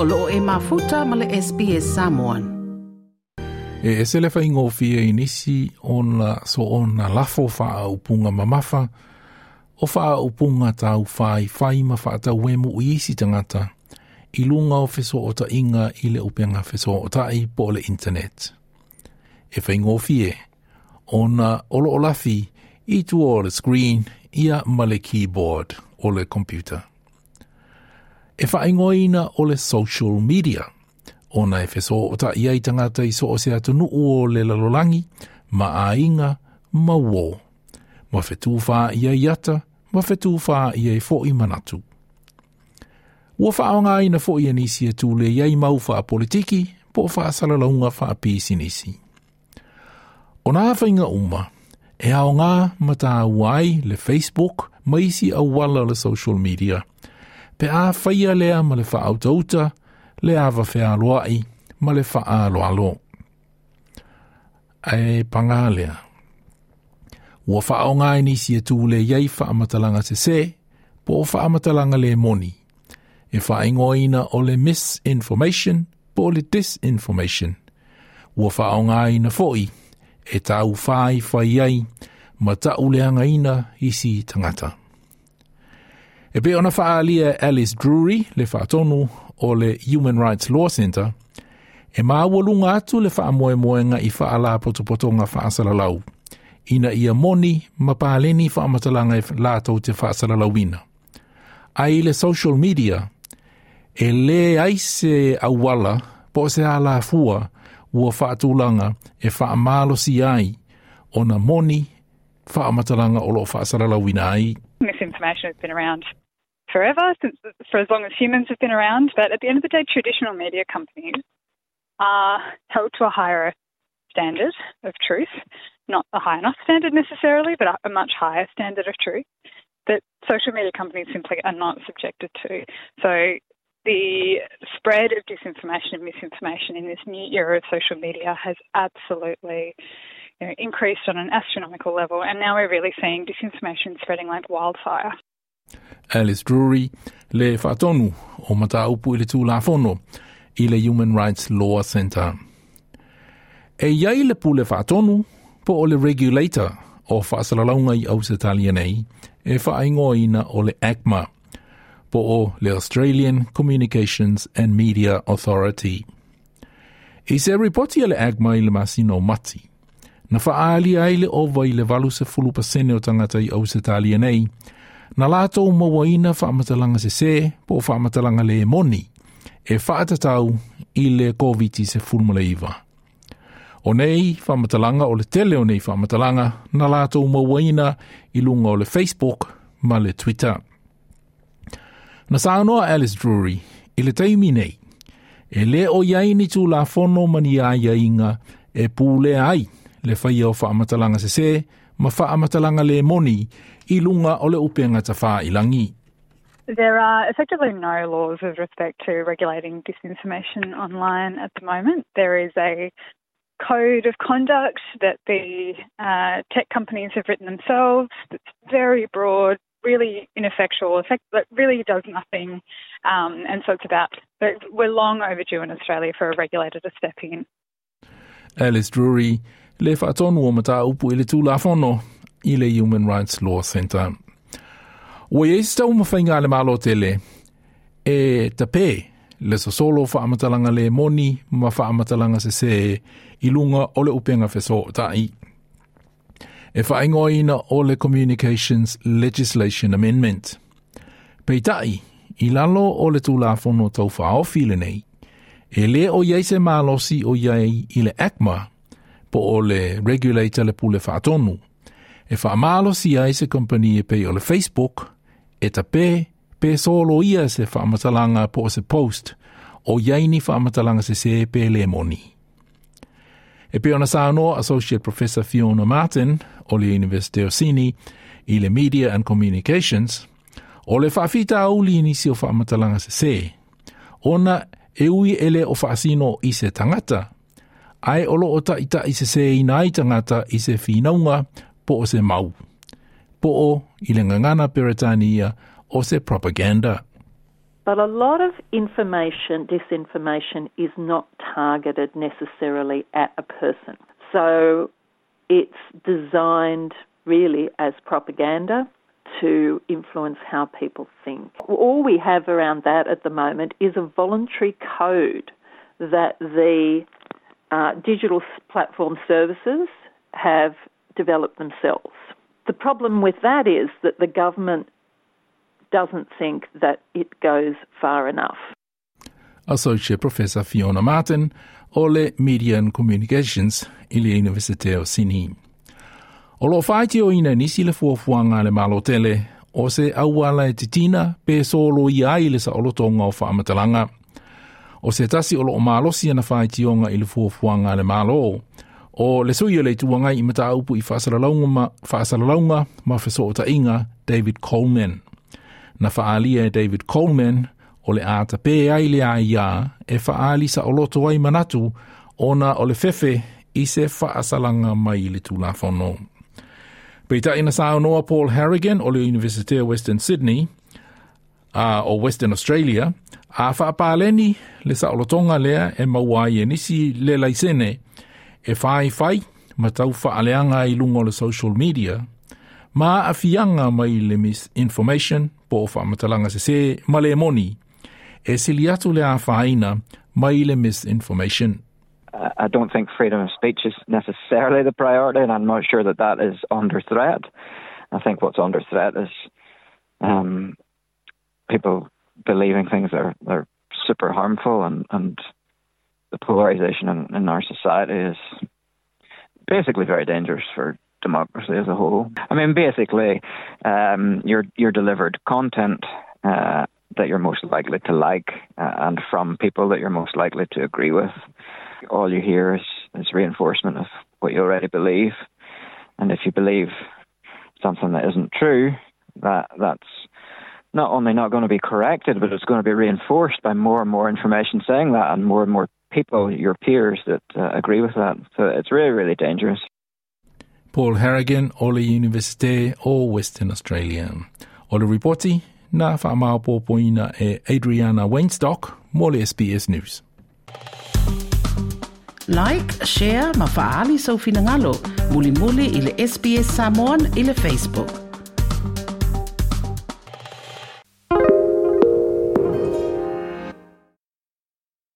o e mafuta ma le SPS Samoan. E ese lefa ingo fie inisi on la so o na lafo faa upunga mamafa, o faa upunga tau fai fai ma faa tau wemu uisi tangata, ilunga o feso o ta inga ile upenga feso o tai po le internet. E fa ingo fie, o na olo o lafi, i tu o le screen, ia ma le keyboard o le computer e whaingoina o le social media. O na e whesō o ta iei tangata i so o se atunu o le lalolangi, ma a inga, ma wō. Ma whetū wha iei ata, ma whetū wha iei fo i manatu. Ua whaonga i na i anisi e tūle iei mau wha politiki, po wha salalaunga wha pisi nisi. O nā whainga uma, e aonga ma tā uai le Facebook, ma isi a wala le social media, pe a faia lea ma le faa auta uta, le awa fea aloai ma le faa alo alo. Ae panga lea. Ua faa o ngai nisi e tūle iei faa matalanga se se, po faa matalanga le moni. E faa ingoina o le misinformation, po le disinformation. Ua faa o ngai na foi, e tau fai fai iei, ma tau leanga ina isi tangata. E pe ona whaalia Alice Drury le whaatonu o le Human Rights Law Center, e maawalunga atu le whaamoe moenga i whaala potopotonga whaasalalau, ina ia moni ma pāleni whaamatalanga i e lātou te whaasalalauina. Ai le social media, e le aise awala po se ala fua ua whaatulanga e whaamalo si ai ona moni whaamataranga o loo wina ai. Misinformation has been around forever, since for as long as humans have been around. But at the end of the day, traditional media companies are held to a higher standard of truth, not a high enough standard necessarily, but a much higher standard of truth that social media companies simply are not subjected to. So the spread of disinformation and misinformation in this new era of social media has absolutely you know, increased on an astronomical level, and now we're really seeing disinformation spreading like wildfire. Alice Drury le fatonu o mataupu i le tulafono i le Human Rights Law Centre. E iai le pule fatonu po o le regulator o whaasalalaunga i au se talia nei e whaaingoina o le ACMA – po o le Australian Communications and Media Authority. I se ripoti ele agma ile masino mati. Na faaali ai le ova i le valu se fulu pasene o tangatai i au se talia nei, na lato o mawaina whaamatalanga se se, po whaamatalanga le moni, e whaatatau i le COVID-19 se fulmula iwa. O nei, whaamatalanga o le tele o nei whaamatalanga, na lato o mawaina i lunga o le Facebook ma le Twitter. Na sa anoa Alice Drury, i le teimi nei, e le o iai ni tū la fono mani a iainga e pūle ai le whaia o whaamatalanga se se, ma whaamatalanga le moni i lunga o le upenga ta wha ilangi. There are effectively no laws with respect to regulating disinformation online at the moment. There is a code of conduct that the uh, tech companies have written themselves that's very broad, really ineffectual, effect that really does nothing. Um, and so it's about we're long overdue in Australia for a regulator to step in. Alice Drury le whaatonu o mata upu ele lafono i le Human Rights Law Centre. Oe e se tau mawhainga le malo tele, e tape le sasolo whaamatalanga le moni ma whaamatalanga se se i lunga o le upenga wheso tai. e whaingoina o le Communications Legislation Amendment. Pei tai, i lalo o le tūlāfono tau whaofi le nei, e le o iei se mālosi o iei i le ACMA, po o le regulator le pule whaatonu, e whaamālosi iei se company e pei o le Facebook, e ta pē, pē solo ia se whaamatalanga po se post, o iei ni whaamatalanga se se pē le moni. E pe ona sa no associate professor Fiona Martin o le University of Sydney i le media and communications o le fafita uli ni si o fa matalanga se se. Ona e ui ele o fasino i se tangata. Ai olo o ta ita i se se i nai tangata i se finaunga po o se mau. Po o i le ngangana peretania o se propaganda. But a lot of information, disinformation, is not targeted necessarily at a person. So it's designed really as propaganda to influence how people think. All we have around that at the moment is a voluntary code that the uh, digital platform services have developed themselves. The problem with that is that the government doesn't think that it goes far enough. Associate Professor Fiona Martin, Ole Media and Communications, ili University of Sydney. O lo whaiti o ina nisi le fuafuanga le malo tele, o se auala e titina pe solo i ai le sa olo tonga o whaamatalanga. O se tasi o lo malosi ana faiti onga i le fuafuanga le malo, o le sui o le tuanga i mata upu i whaasaralaunga ma, whaasaralaunga ma wheso o David Coleman. na faalia e David Coleman o le ata pē ai le ia e faaali sa o loto ai manatu ona o le fefe i se faasalanga mai le tūlafono. Peita ina sa noa Paul Harrigan o le University of Western Sydney uh, o Western Australia a faapaleni le sa o lotonga lea e maua i enisi le laisene e fai fai ma tau faaleanga i lungo le social media ma afianga mai le misinformation information po o se se male moni e sili atu le mai le misinformation. I don't think freedom of speech is necessarily the priority, and I'm not sure that that is under threat. I think what's under threat is um, people believing things that are, that are super harmful, and, and the polarization in, in our society is basically very dangerous for democracy as a whole. I mean, basically, um, you're you're delivered content. Uh, that you're most likely to like uh, and from people that you're most likely to agree with. All you hear is, is reinforcement of what you already believe. And if you believe something that isn't true, that that's not only not going to be corrected, but it's going to be reinforced by more and more information saying that, and more and more people, your peers, that uh, agree with that. So it's really, really dangerous. Paul Harrigan o le Université o Western Australia. O le reporti na whamaupopoina e Adriana Weinstock Moli SBS News. Like, share, mafaali sau finangalo, muli muli ile SBS Samoan ile Facebook.